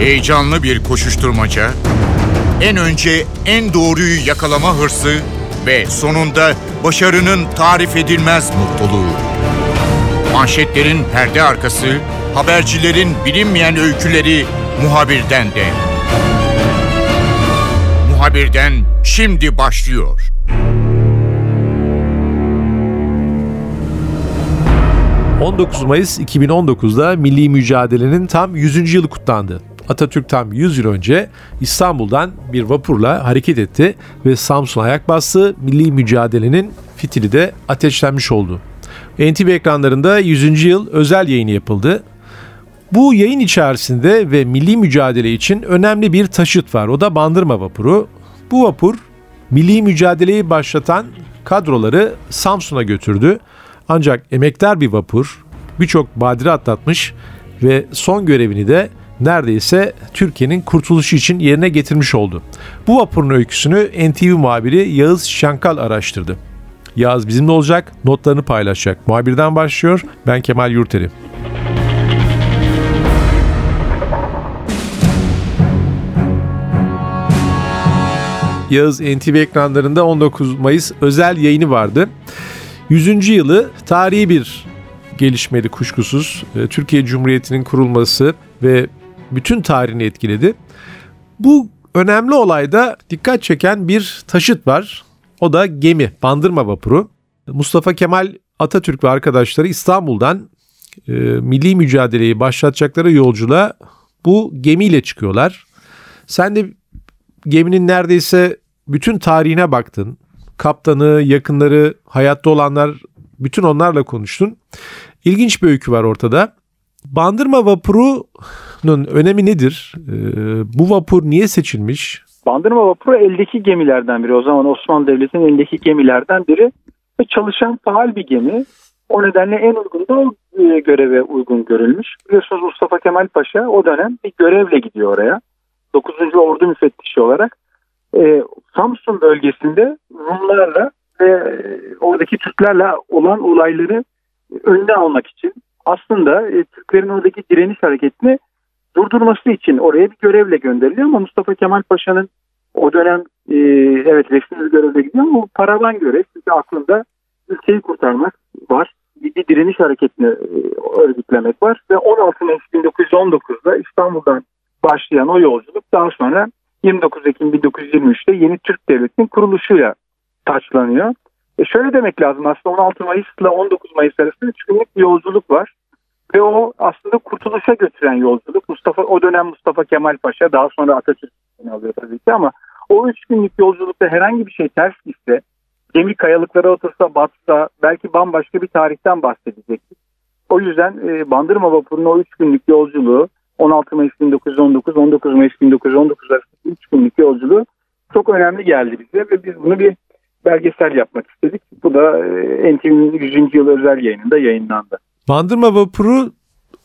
Heyecanlı bir koşuşturmaca, en önce en doğruyu yakalama hırsı ve sonunda başarının tarif edilmez mutluluğu. Manşetlerin perde arkası, habercilerin bilinmeyen öyküleri muhabirden de. Muhabirden şimdi başlıyor. ...19 Mayıs 2019'da milli mücadelenin tam 100. yılı kutlandı. Atatürk tam 100 yıl önce İstanbul'dan bir vapurla hareket etti ve Samsun'a ayak bastı. Milli mücadelenin fitili de ateşlenmiş oldu. NTV ekranlarında 100. yıl özel yayını yapıldı. Bu yayın içerisinde ve milli mücadele için önemli bir taşıt var. O da Bandırma vapuru. Bu vapur milli mücadeleyi başlatan kadroları Samsun'a götürdü. Ancak emektar bir vapur birçok badire atlatmış ve son görevini de neredeyse Türkiye'nin kurtuluşu için yerine getirmiş oldu. Bu vapurun öyküsünü NTV muhabiri Yağız Şankal araştırdı. Yağız bizimle olacak, notlarını paylaşacak. Muhabirden başlıyor, ben Kemal Yurteri. Yağız NTV ekranlarında 19 Mayıs özel yayını vardı. 100. yılı tarihi bir gelişmedi kuşkusuz. Ee, Türkiye Cumhuriyeti'nin kurulması ve bütün tarihini etkiledi. Bu önemli olayda dikkat çeken bir taşıt var. O da gemi, bandırma vapuru. Mustafa Kemal Atatürk ve arkadaşları İstanbul'dan e, milli mücadeleyi başlatacakları yolculuğa bu gemiyle çıkıyorlar. Sen de geminin neredeyse bütün tarihine baktın. Kaptanı, yakınları, hayatta olanlar bütün onlarla konuştun. İlginç bir öykü var ortada. Bandırma vapurunun önemi nedir? Ee, bu vapur niye seçilmiş? Bandırma vapuru eldeki gemilerden biri. O zaman Osmanlı Devleti'nin eldeki gemilerden biri. Ve çalışan faal bir gemi. O nedenle en uygun da o e, göreve uygun görülmüş. Biliyorsunuz Mustafa Kemal Paşa o dönem bir görevle gidiyor oraya. 9. Ordu Müfettişi olarak. E, Samsun bölgesinde Rumlarla ve e, oradaki Türklerle olan olayları önüne almak için aslında e, Türklerin oradaki direniş hareketini durdurması için oraya bir görevle gönderiliyor ama Mustafa Kemal Paşa'nın o dönem e, evet resmi bir görevle gidiyor ama paravan görev çünkü aklında ülkeyi kurtarmak var. Bir, bir direniş hareketini e, örgütlemek var ve 16 Mayıs 1919'da İstanbul'dan başlayan o yolculuk daha sonra 29 Ekim 1923'te yeni Türk Devleti'nin kuruluşuyla taçlanıyor. E şöyle demek lazım aslında 16 Mayıs ile 19 Mayıs arasında 3 günlük bir yolculuk var. Ve o aslında kurtuluşa götüren yolculuk. Mustafa o dönem Mustafa Kemal Paşa daha sonra Atatürk alıyor tabii ki ama o 3 günlük yolculukta herhangi bir şey ters gitse, gemi kayalıklara otursa, batsa belki bambaşka bir tarihten bahsedecektik. O yüzden e, Bandırma Vapuru'nun o 3 günlük yolculuğu 16 Mayıs 1919, 19 Mayıs 1919 arasında 3 günlük yolculuğu çok önemli geldi bize ve biz bunu bir belgesel yapmak istedik. Bu da e, NTV'nin 100. yıl özel yayınında yayınlandı. Bandırma vapuru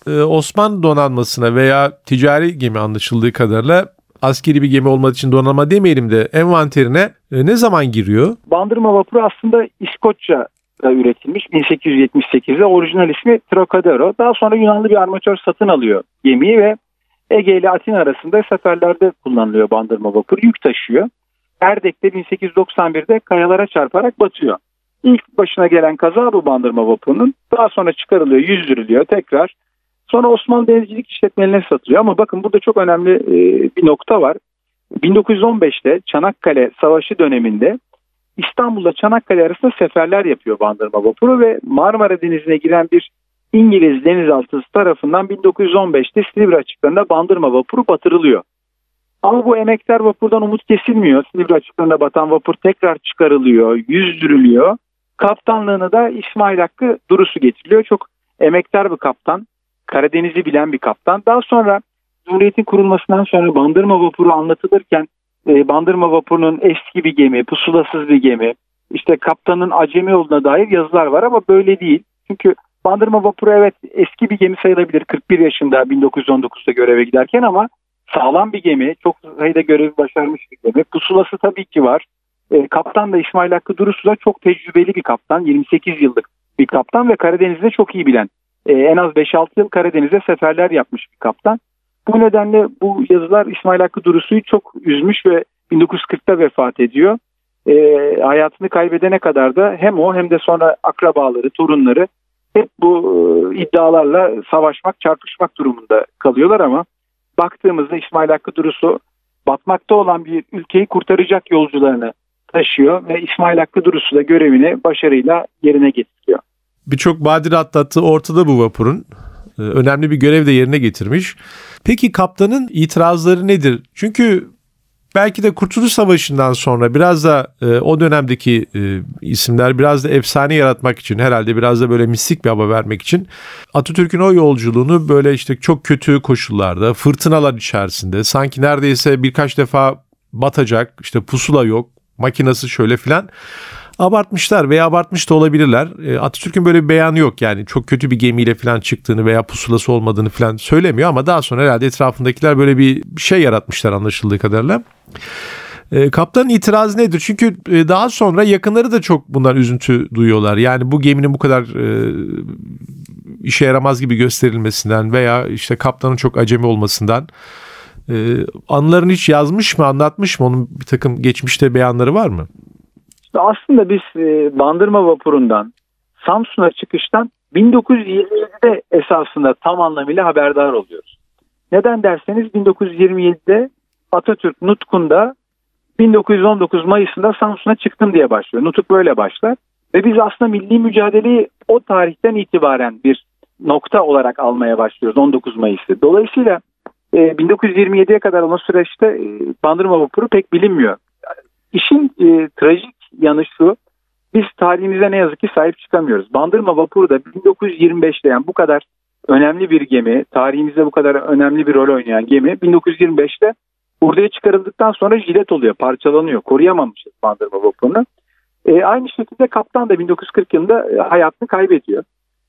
e, Osmanlı donanmasına veya ticari gemi anlaşıldığı kadarıyla askeri bir gemi olmadığı için donanma demeyelim de envanterine e, ne zaman giriyor? Bandırma vapuru aslında İskoçya üretilmiş 1878'de orijinal ismi Trocadero. Daha sonra Yunanlı bir armatör satın alıyor gemiyi ve Ege ile Atina arasında seferlerde kullanılıyor bandırma vapuru. Yük taşıyor. Erdek'te 1891'de kayalara çarparak batıyor. İlk başına gelen kaza bu bandırma vapurunun. Daha sonra çıkarılıyor, yüzdürülüyor tekrar. Sonra Osmanlı Denizcilik İşletmelerine satılıyor. Ama bakın burada çok önemli e, bir nokta var. 1915'te Çanakkale Savaşı döneminde İstanbul'da Çanakkale arasında seferler yapıyor bandırma vapuru ve Marmara Denizi'ne giren bir İngiliz denizaltısı tarafından 1915'te Silivri açıklarında bandırma vapuru batırılıyor. Ama bu emektar vapurdan umut kesilmiyor. Silivri açıklarında batan vapur tekrar çıkarılıyor, yüzdürülüyor. Kaptanlığını da İsmail Hakkı Durusu getiriliyor. Çok emektar bir kaptan. Karadeniz'i bilen bir kaptan. Daha sonra Cumhuriyet'in kurulmasından sonra Bandırma Vapuru anlatılırken e, Bandırma Vapuru'nun eski bir gemi, pusulasız bir gemi, işte kaptanın acemi olduğuna dair yazılar var ama böyle değil. Çünkü Bandırma Vapuru evet eski bir gemi sayılabilir. 41 yaşında 1919'da göreve giderken ama sağlam bir gemi. Çok sayıda görevi başarmış bir gemi. Pusulası tabii ki var. E, kaptan da İsmail Hakkı Durusu da çok tecrübeli bir kaptan. 28 yıllık bir kaptan ve Karadeniz'de çok iyi bilen. E, en az 5-6 yıl Karadeniz'de seferler yapmış bir kaptan. Bu nedenle bu yazılar İsmail Hakkı Durusu'yu çok üzmüş ve 1940'ta vefat ediyor. E, hayatını kaybedene kadar da hem o hem de sonra akrabaları, torunları hep bu e, iddialarla savaşmak, çarpışmak durumunda kalıyorlar ama baktığımızda İsmail Hakkı Durusu batmakta olan bir ülkeyi kurtaracak yolcularını taşıyor ve İsmail Hakkı Durusu da görevini başarıyla yerine getiriyor. Birçok badire atlattığı ortada bu vapurun. Ee, önemli bir görev de yerine getirmiş. Peki kaptanın itirazları nedir? Çünkü belki de Kurtuluş Savaşı'ndan sonra biraz da e, o dönemdeki e, isimler biraz da efsane yaratmak için herhalde biraz da böyle mistik bir hava vermek için Atatürk'ün o yolculuğunu böyle işte çok kötü koşullarda, fırtınalar içerisinde sanki neredeyse birkaç defa batacak, işte pusula yok, makinası şöyle filan abartmışlar veya abartmış da olabilirler. E, Atatürk'ün böyle bir beyanı yok yani çok kötü bir gemiyle falan çıktığını veya pusulası olmadığını falan söylemiyor ama daha sonra herhalde etrafındakiler böyle bir şey yaratmışlar anlaşıldığı kadarıyla. E, kaptanın itirazı nedir? Çünkü e, daha sonra yakınları da çok bundan üzüntü duyuyorlar. Yani bu geminin bu kadar işe yaramaz gibi gösterilmesinden veya işte kaptanın çok acemi olmasından e, anılarını hiç yazmış mı, anlatmış mı? Onun bir takım geçmişte beyanları var mı? Aslında biz e, Bandırma vapurundan Samsun'a çıkıştan 1927'de esasında tam anlamıyla haberdar oluyoruz. Neden derseniz 1927'de Atatürk Nutkunda 1919 Mayıs'ında Samsun'a çıktım diye başlıyor. Nutuk böyle başlar. Ve biz aslında milli mücadeleyi o tarihten itibaren bir nokta olarak almaya başlıyoruz 19 Mayıs'ı. Dolayısıyla 1927'ye kadar olan süreçte e, Bandırma Vapuru pek bilinmiyor. İşin e, trajik yanı şu. Biz tarihimize ne yazık ki sahip çıkamıyoruz. Bandırma vapuru da 1925'te yani bu kadar önemli bir gemi, tarihimizde bu kadar önemli bir rol oynayan gemi 1925'te Urdu'ya çıkarıldıktan sonra jilet oluyor, parçalanıyor. Koruyamamışız Bandırma vapurunu. E, aynı şekilde kaptan da 1940 yılında e, hayatını kaybediyor.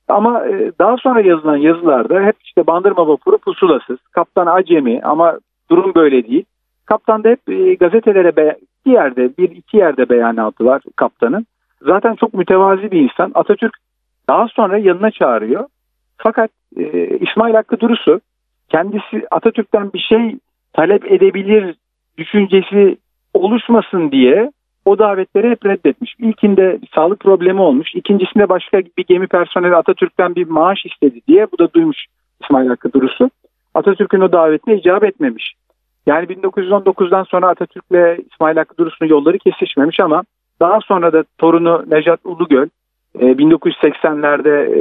Ama e, daha sonra yazılan yazılarda hep işte Bandırma vapuru pusulasız, kaptan acemi ama durum böyle değil. Kaptan da hep e, gazetelere iki yerde, bir iki yerde beyanatı var kaptanın. Zaten çok mütevazi bir insan. Atatürk daha sonra yanına çağırıyor. Fakat e, İsmail Hakkı Durusu kendisi Atatürk'ten bir şey talep edebilir düşüncesi oluşmasın diye o davetleri hep reddetmiş. İlkinde sağlık problemi olmuş. İkincisinde başka bir gemi personeli Atatürk'ten bir maaş istedi diye. Bu da duymuş İsmail Hakkı Durusu. Atatürk'ün o davetine icap etmemiş. Yani 1919'dan sonra Atatürk'le İsmail Hakkı Durusu'nun yolları kesişmemiş ama daha sonra da torunu Necat Ulugöl 1980'lerde e,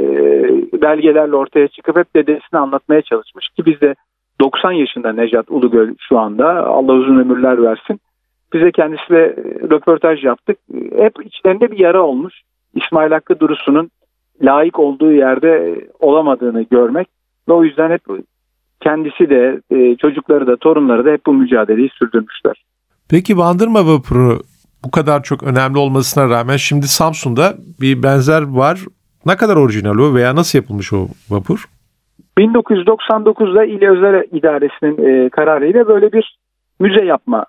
e, belgelerle ortaya çıkıp hep dedesini anlatmaya çalışmış ki biz de 90 yaşında Necat Ulugöl şu anda Allah uzun ömürler versin. Bize kendisiyle röportaj yaptık. Hep içlerinde bir yara olmuş. İsmail Hakkı Durusu'nun layık olduğu yerde olamadığını görmek ve o yüzden hep kendisi de e, çocukları da torunları da hep bu mücadeleyi sürdürmüşler. Peki Bandırma Vapuru bu kadar çok önemli olmasına rağmen şimdi Samsun'da bir benzer var. Ne kadar orijinal o veya nasıl yapılmış o vapur? 1999'da İl Özel İdaresi'nin e, kararıyla böyle bir müze yapma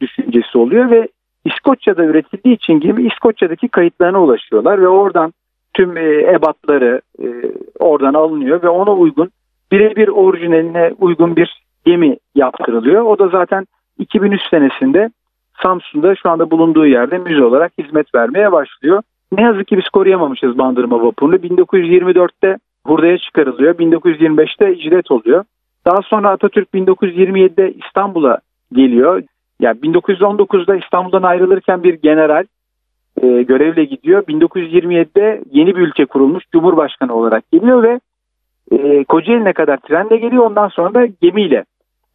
düşüncesi oluyor ve İskoçya'da üretildiği için gemi İskoçya'daki kayıtlarına ulaşıyorlar ve oradan tüm e, ebatları e, oradan alınıyor ve ona uygun birebir orijinaline uygun bir gemi yaptırılıyor. O da zaten 2003 senesinde Samsun'da şu anda bulunduğu yerde müze olarak hizmet vermeye başlıyor. Ne yazık ki biz koruyamamışız Bandırma Vapuru'nu. 1924'te hurdaya çıkarılıyor. 1925'te icret oluyor. Daha sonra Atatürk 1927'de İstanbul'a geliyor. Yani 1919'da İstanbul'dan ayrılırken bir general e, görevle gidiyor. 1927'de yeni bir ülke kurulmuş Cumhurbaşkanı olarak geliyor ve e, Kocaeli'ne kadar trenle geliyor. Ondan sonra da gemiyle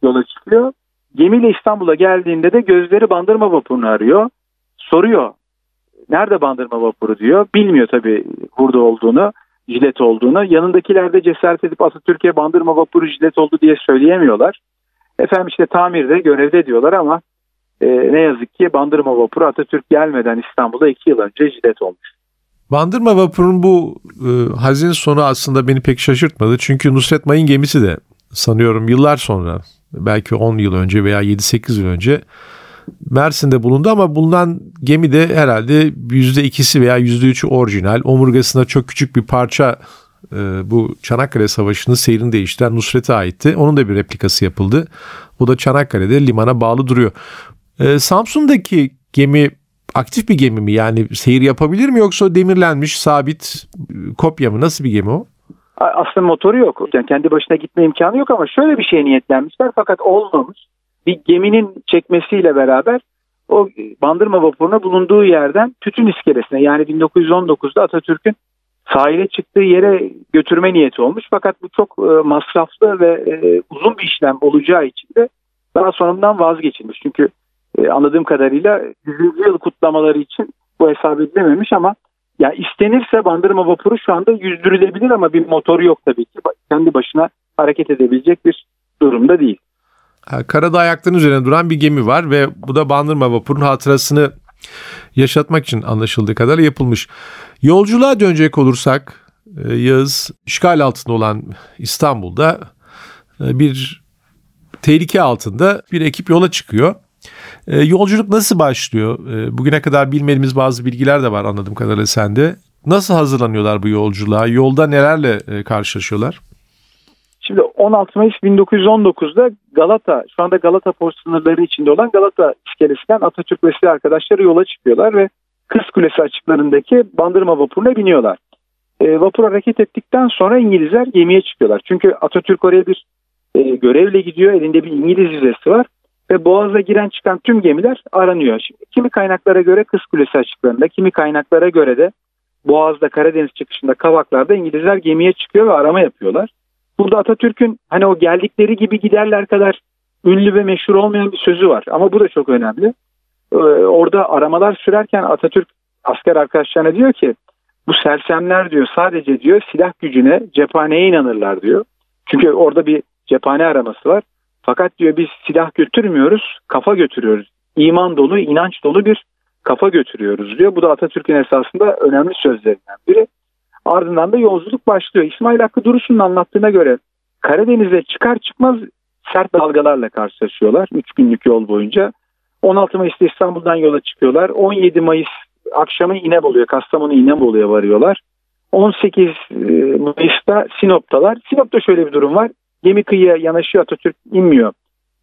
yola çıkıyor. Gemiyle İstanbul'a geldiğinde de gözleri Bandırma Vapuru'nu arıyor. Soruyor. Nerede Bandırma Vapuru diyor. Bilmiyor tabii burada olduğunu, jilet olduğunu. Yanındakiler de cesaret edip Atatürk'e Bandırma Vapuru jilet oldu diye söyleyemiyorlar. Efendim işte tamirde, görevde diyorlar ama e, ne yazık ki Bandırma Vapuru Atatürk gelmeden İstanbul'a iki yıl önce jilet olmuş. Bandırma Vapuru'nun bu e, hazin sonu aslında beni pek şaşırtmadı. Çünkü Nusret Mayın gemisi de sanıyorum yıllar sonra belki 10 yıl önce veya 7-8 yıl önce Mersin'de bulundu ama bulunan gemi de herhalde %2'si veya %3'ü orijinal. Omurgasında çok küçük bir parça e, bu Çanakkale Savaşı'nın seyrini değiştiren Nusret'e aitti. Onun da bir replikası yapıldı. O da Çanakkale'de limana bağlı duruyor. E, Samsun'daki gemi aktif bir gemi mi? Yani seyir yapabilir mi yoksa demirlenmiş sabit kopya mı? Nasıl bir gemi o? Aslında motoru yok. Yani kendi başına gitme imkanı yok ama şöyle bir şey niyetlenmişler fakat olmamış. Bir geminin çekmesiyle beraber o Bandırma vapuruna bulunduğu yerden tütün iskelesine yani 1919'da Atatürk'ün sahile çıktığı yere götürme niyeti olmuş. Fakat bu çok e, masraflı ve e, uzun bir işlem olacağı için de daha sonradan vazgeçilmiş. Çünkü e, anladığım kadarıyla 100. yıl kutlamaları için bu hesap edilememiş ama ya istenirse bandırma vapuru şu anda yüzdürülebilir ama bir motoru yok tabii ki. Kendi başına hareket edebilecek bir durumda değil. Karada ayakların üzerine duran bir gemi var ve bu da Bandırma Vapur'un hatırasını yaşatmak için anlaşıldığı kadar yapılmış. Yolculuğa dönecek olursak e, Yağız işgal altında olan İstanbul'da e, bir tehlike altında bir ekip yola çıkıyor. E, yolculuk nasıl başlıyor? Bugüne kadar bilmediğimiz bazı bilgiler de var anladığım kadarıyla sende. Nasıl hazırlanıyorlar bu yolculuğa? Yolda nelerle karşılaşıyorlar? Şimdi 16 Mayıs 1919'da Galata, şu anda Galata port sınırları içinde olan Galata iskelesinden Atatürk ve silah arkadaşları yola çıkıyorlar ve Kız Kulesi açıklarındaki bandırma vapuruna biniyorlar. E, vapur hareket ettikten sonra İngilizler gemiye çıkıyorlar. Çünkü Atatürk oraya bir e, görevle gidiyor, elinde bir İngiliz vizesi var ve Boğaz'a giren çıkan tüm gemiler aranıyor. Şimdi kimi kaynaklara göre Kız Kulesi açıklarında, kimi kaynaklara göre de Boğaz'da Karadeniz çıkışında Kavaklar'da İngilizler gemiye çıkıyor ve arama yapıyorlar. Burada Atatürk'ün hani o geldikleri gibi giderler kadar ünlü ve meşhur olmayan bir sözü var. Ama bu da çok önemli. Ee, orada aramalar sürerken Atatürk asker arkadaşlarına diyor ki bu sersemler diyor sadece diyor silah gücüne, cephaneye inanırlar diyor. Çünkü orada bir cephane araması var. Fakat diyor biz silah götürmüyoruz, kafa götürüyoruz. İman dolu, inanç dolu bir kafa götürüyoruz diyor. Bu da Atatürk'ün esasında önemli sözlerinden biri. Ardından da yolculuk başlıyor. İsmail Hakkı Duruş'un anlattığına göre Karadeniz'e çıkar çıkmaz sert dalgalarla karşılaşıyorlar 3 günlük yol boyunca. 16 Mayıs'ta İstanbul'dan yola çıkıyorlar. 17 Mayıs akşamı İnebolu'ya, Kastamonu İnebolu'ya varıyorlar. 18 e, Mayıs'ta Sinop'talar. Sinop'ta şöyle bir durum var. Gemi kıyıya yanaşıyor Atatürk inmiyor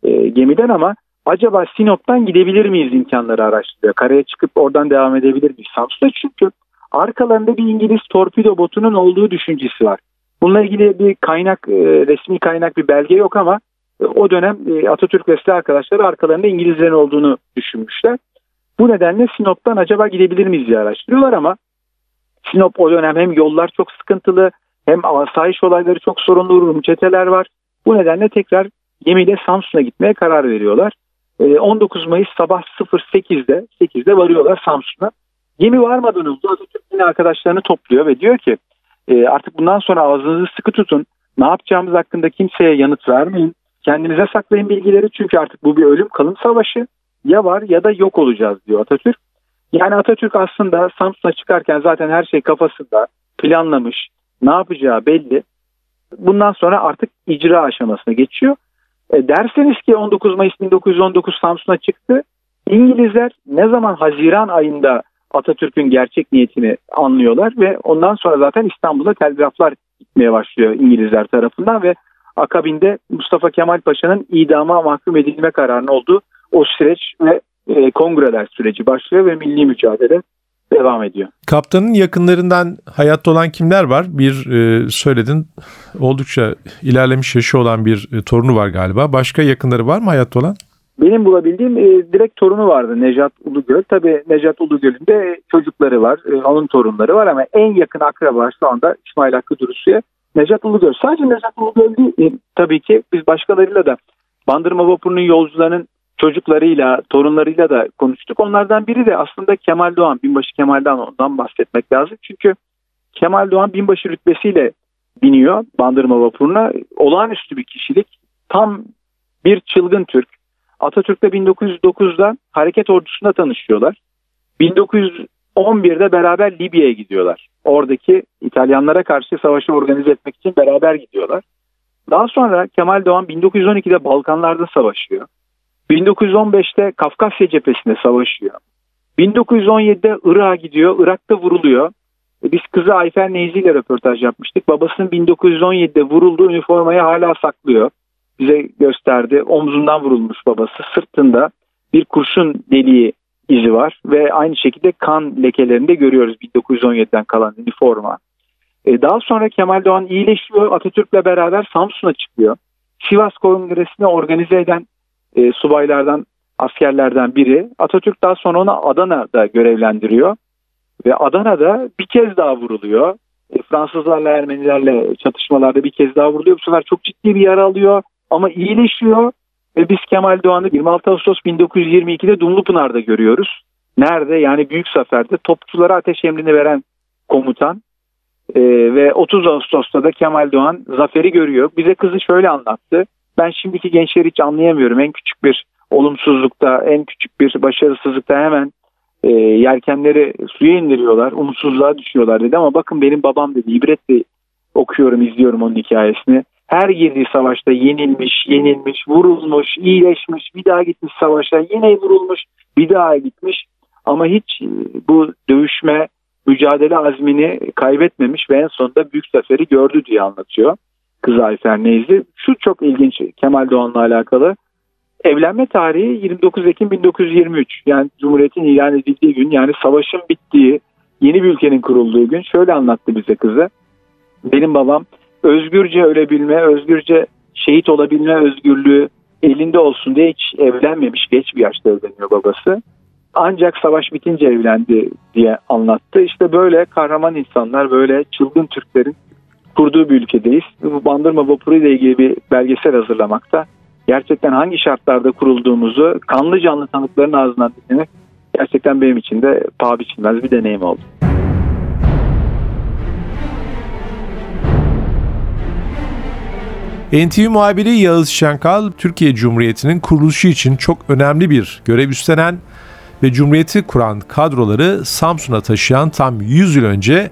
e, gemiden ama acaba Sinop'tan gidebilir miyiz imkanları araştırıyor. Karaya çıkıp oradan devam edebilir miyiz Samsun'da çünkü arkalarında bir İngiliz torpido botunun olduğu düşüncesi var. Bununla ilgili bir kaynak, e, resmi kaynak bir belge yok ama e, o dönem e, Atatürk ve silah arkadaşları arkalarında İngilizlerin olduğunu düşünmüşler. Bu nedenle Sinop'tan acaba gidebilir miyiz diye araştırıyorlar ama Sinop o dönem hem yollar çok sıkıntılı hem asayiş olayları çok sorunlu Rum çeteler var. Bu nedenle tekrar gemiyle Samsun'a gitmeye karar veriyorlar. 19 Mayıs sabah 08'de 8'de varıyorlar Samsun'a. Gemi varmadan önce Atatürk yine arkadaşlarını topluyor ve diyor ki e, artık bundan sonra ağzınızı sıkı tutun. Ne yapacağımız hakkında kimseye yanıt vermeyin. Kendinize saklayın bilgileri çünkü artık bu bir ölüm kalım savaşı. Ya var ya da yok olacağız diyor Atatürk. Yani Atatürk aslında Samsun'a çıkarken zaten her şey kafasında planlamış. Ne yapacağı belli. Bundan sonra artık icra aşamasına geçiyor. E, derseniz ki 19 Mayıs 1919 Samsun'a çıktı. İngilizler ne zaman Haziran ayında Atatürk'ün gerçek niyetini anlıyorlar ve ondan sonra zaten İstanbul'a telgraflar gitmeye başlıyor İngilizler tarafından ve akabinde Mustafa Kemal Paşa'nın idama mahkum edilme kararının olduğu o süreç ve e, kongreler süreci başlıyor ve milli mücadele devam ediyor. Kaptanın yakınlarından hayatta olan kimler var? Bir e, söyledin oldukça ilerlemiş yaşı olan bir e, torunu var galiba. Başka yakınları var mı hayatta olan? Benim bulabildiğim e, direkt torunu vardı Necat Ulugöl. Tabii Necat Ulugöl'ün de çocukları var, e, onun torunları var ama en yakın akraba şu anda İsmail Hakkı Durusu'ya Necat Ulugöl. Sadece Necat Ulugöl değil e, tabii ki biz başkalarıyla da Bandırma Vapuru'nun yolcularının çocuklarıyla, torunlarıyla da konuştuk. Onlardan biri de aslında Kemal Doğan, binbaşı Kemal Doğan ondan bahsetmek lazım. Çünkü Kemal Doğan binbaşı rütbesiyle biniyor Bandırma Vapuru'na. Olağanüstü bir kişilik. Tam bir çılgın Türk. Atatürk'le 1909'da hareket ordusunda tanışıyorlar. 1911'de beraber Libya'ya gidiyorlar. Oradaki İtalyanlara karşı savaşı organize etmek için beraber gidiyorlar. Daha sonra Kemal Doğan 1912'de Balkanlarda savaşıyor. 1915'te Kafkasya cephesinde savaşıyor. 1917'de Irak'a gidiyor. Irak'ta vuruluyor. E, Biz kızı Ayfer Neyzi ile röportaj yapmıştık. Babasının 1917'de vurulduğu üniformayı hala saklıyor. Bize gösterdi. Omzundan vurulmuş babası. Sırtında bir kurşun deliği izi var ve aynı şekilde kan lekelerini de görüyoruz 1917'den kalan üniforma. E, daha sonra Kemal Doğan iyileşiyor. Atatürk'le beraber Samsun'a çıkıyor. Sivas Kongresi'ni organize eden e, subaylardan, askerlerden biri. Atatürk daha sonra onu Adana'da görevlendiriyor. Ve Adana'da bir kez daha vuruluyor. E, Fransızlarla Ermenilerle çatışmalarda bir kez daha vuruluyor. Bu sefer çok ciddi bir yara alıyor ama iyileşiyor. Ve biz Kemal Doğan'ı 26 Ağustos 1922'de Dumlupınar'da görüyoruz. Nerede? Yani Büyük Zafer'de topçulara ateş emrini veren komutan. Ee, ve 30 Ağustos'ta da Kemal Doğan zaferi görüyor. Bize kızı şöyle anlattı. Ben şimdiki gençleri hiç anlayamıyorum. En küçük bir olumsuzlukta, en küçük bir başarısızlıkta hemen e, yelkenleri suya indiriyorlar. Umutsuzluğa düşüyorlar dedi ama bakın benim babam dedi. İbretle okuyorum, izliyorum onun hikayesini. Her girdiği savaşta yenilmiş, yenilmiş, vurulmuş, iyileşmiş, bir daha gitmiş savaşa, yine vurulmuş, bir daha gitmiş. Ama hiç e, bu dövüşme, mücadele azmini kaybetmemiş ve en sonunda büyük zaferi gördü diye anlatıyor kız Ayfer Neyzi. Şu çok ilginç Kemal Doğan'la alakalı. Evlenme tarihi 29 Ekim 1923 yani Cumhuriyet'in ilan edildiği gün yani savaşın bittiği yeni bir ülkenin kurulduğu gün şöyle anlattı bize kızı. Benim babam özgürce ölebilme, özgürce şehit olabilme özgürlüğü elinde olsun diye hiç evlenmemiş geç bir yaşta evleniyor babası. Ancak savaş bitince evlendi diye anlattı. İşte böyle kahraman insanlar, böyle çılgın Türklerin kurduğu bir ülkedeyiz. Bu Bandırma Vapuru ile ilgili bir belgesel hazırlamakta. Gerçekten hangi şartlarda kurulduğumuzu kanlı canlı tanıkların ağzından dinlemek gerçekten benim için de paha biçilmez bir deneyim oldu. NTV muhabiri Yağız Şenkal, Türkiye Cumhuriyeti'nin kuruluşu için çok önemli bir görev üstlenen ve Cumhuriyeti kuran kadroları Samsun'a taşıyan tam 100 yıl önce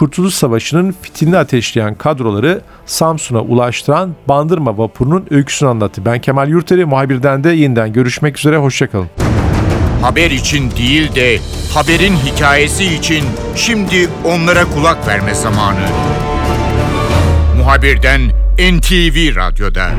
Kurtuluş Savaşı'nın fitilini ateşleyen kadroları Samsun'a ulaştıran Bandırma vapurunun öyküsünü anlattı. Ben Kemal Yurteri, muhabirden de yeniden görüşmek üzere, hoşçakalın. Haber için değil de haberin hikayesi için şimdi onlara kulak verme zamanı. Muhabirden NTV Radyo'da.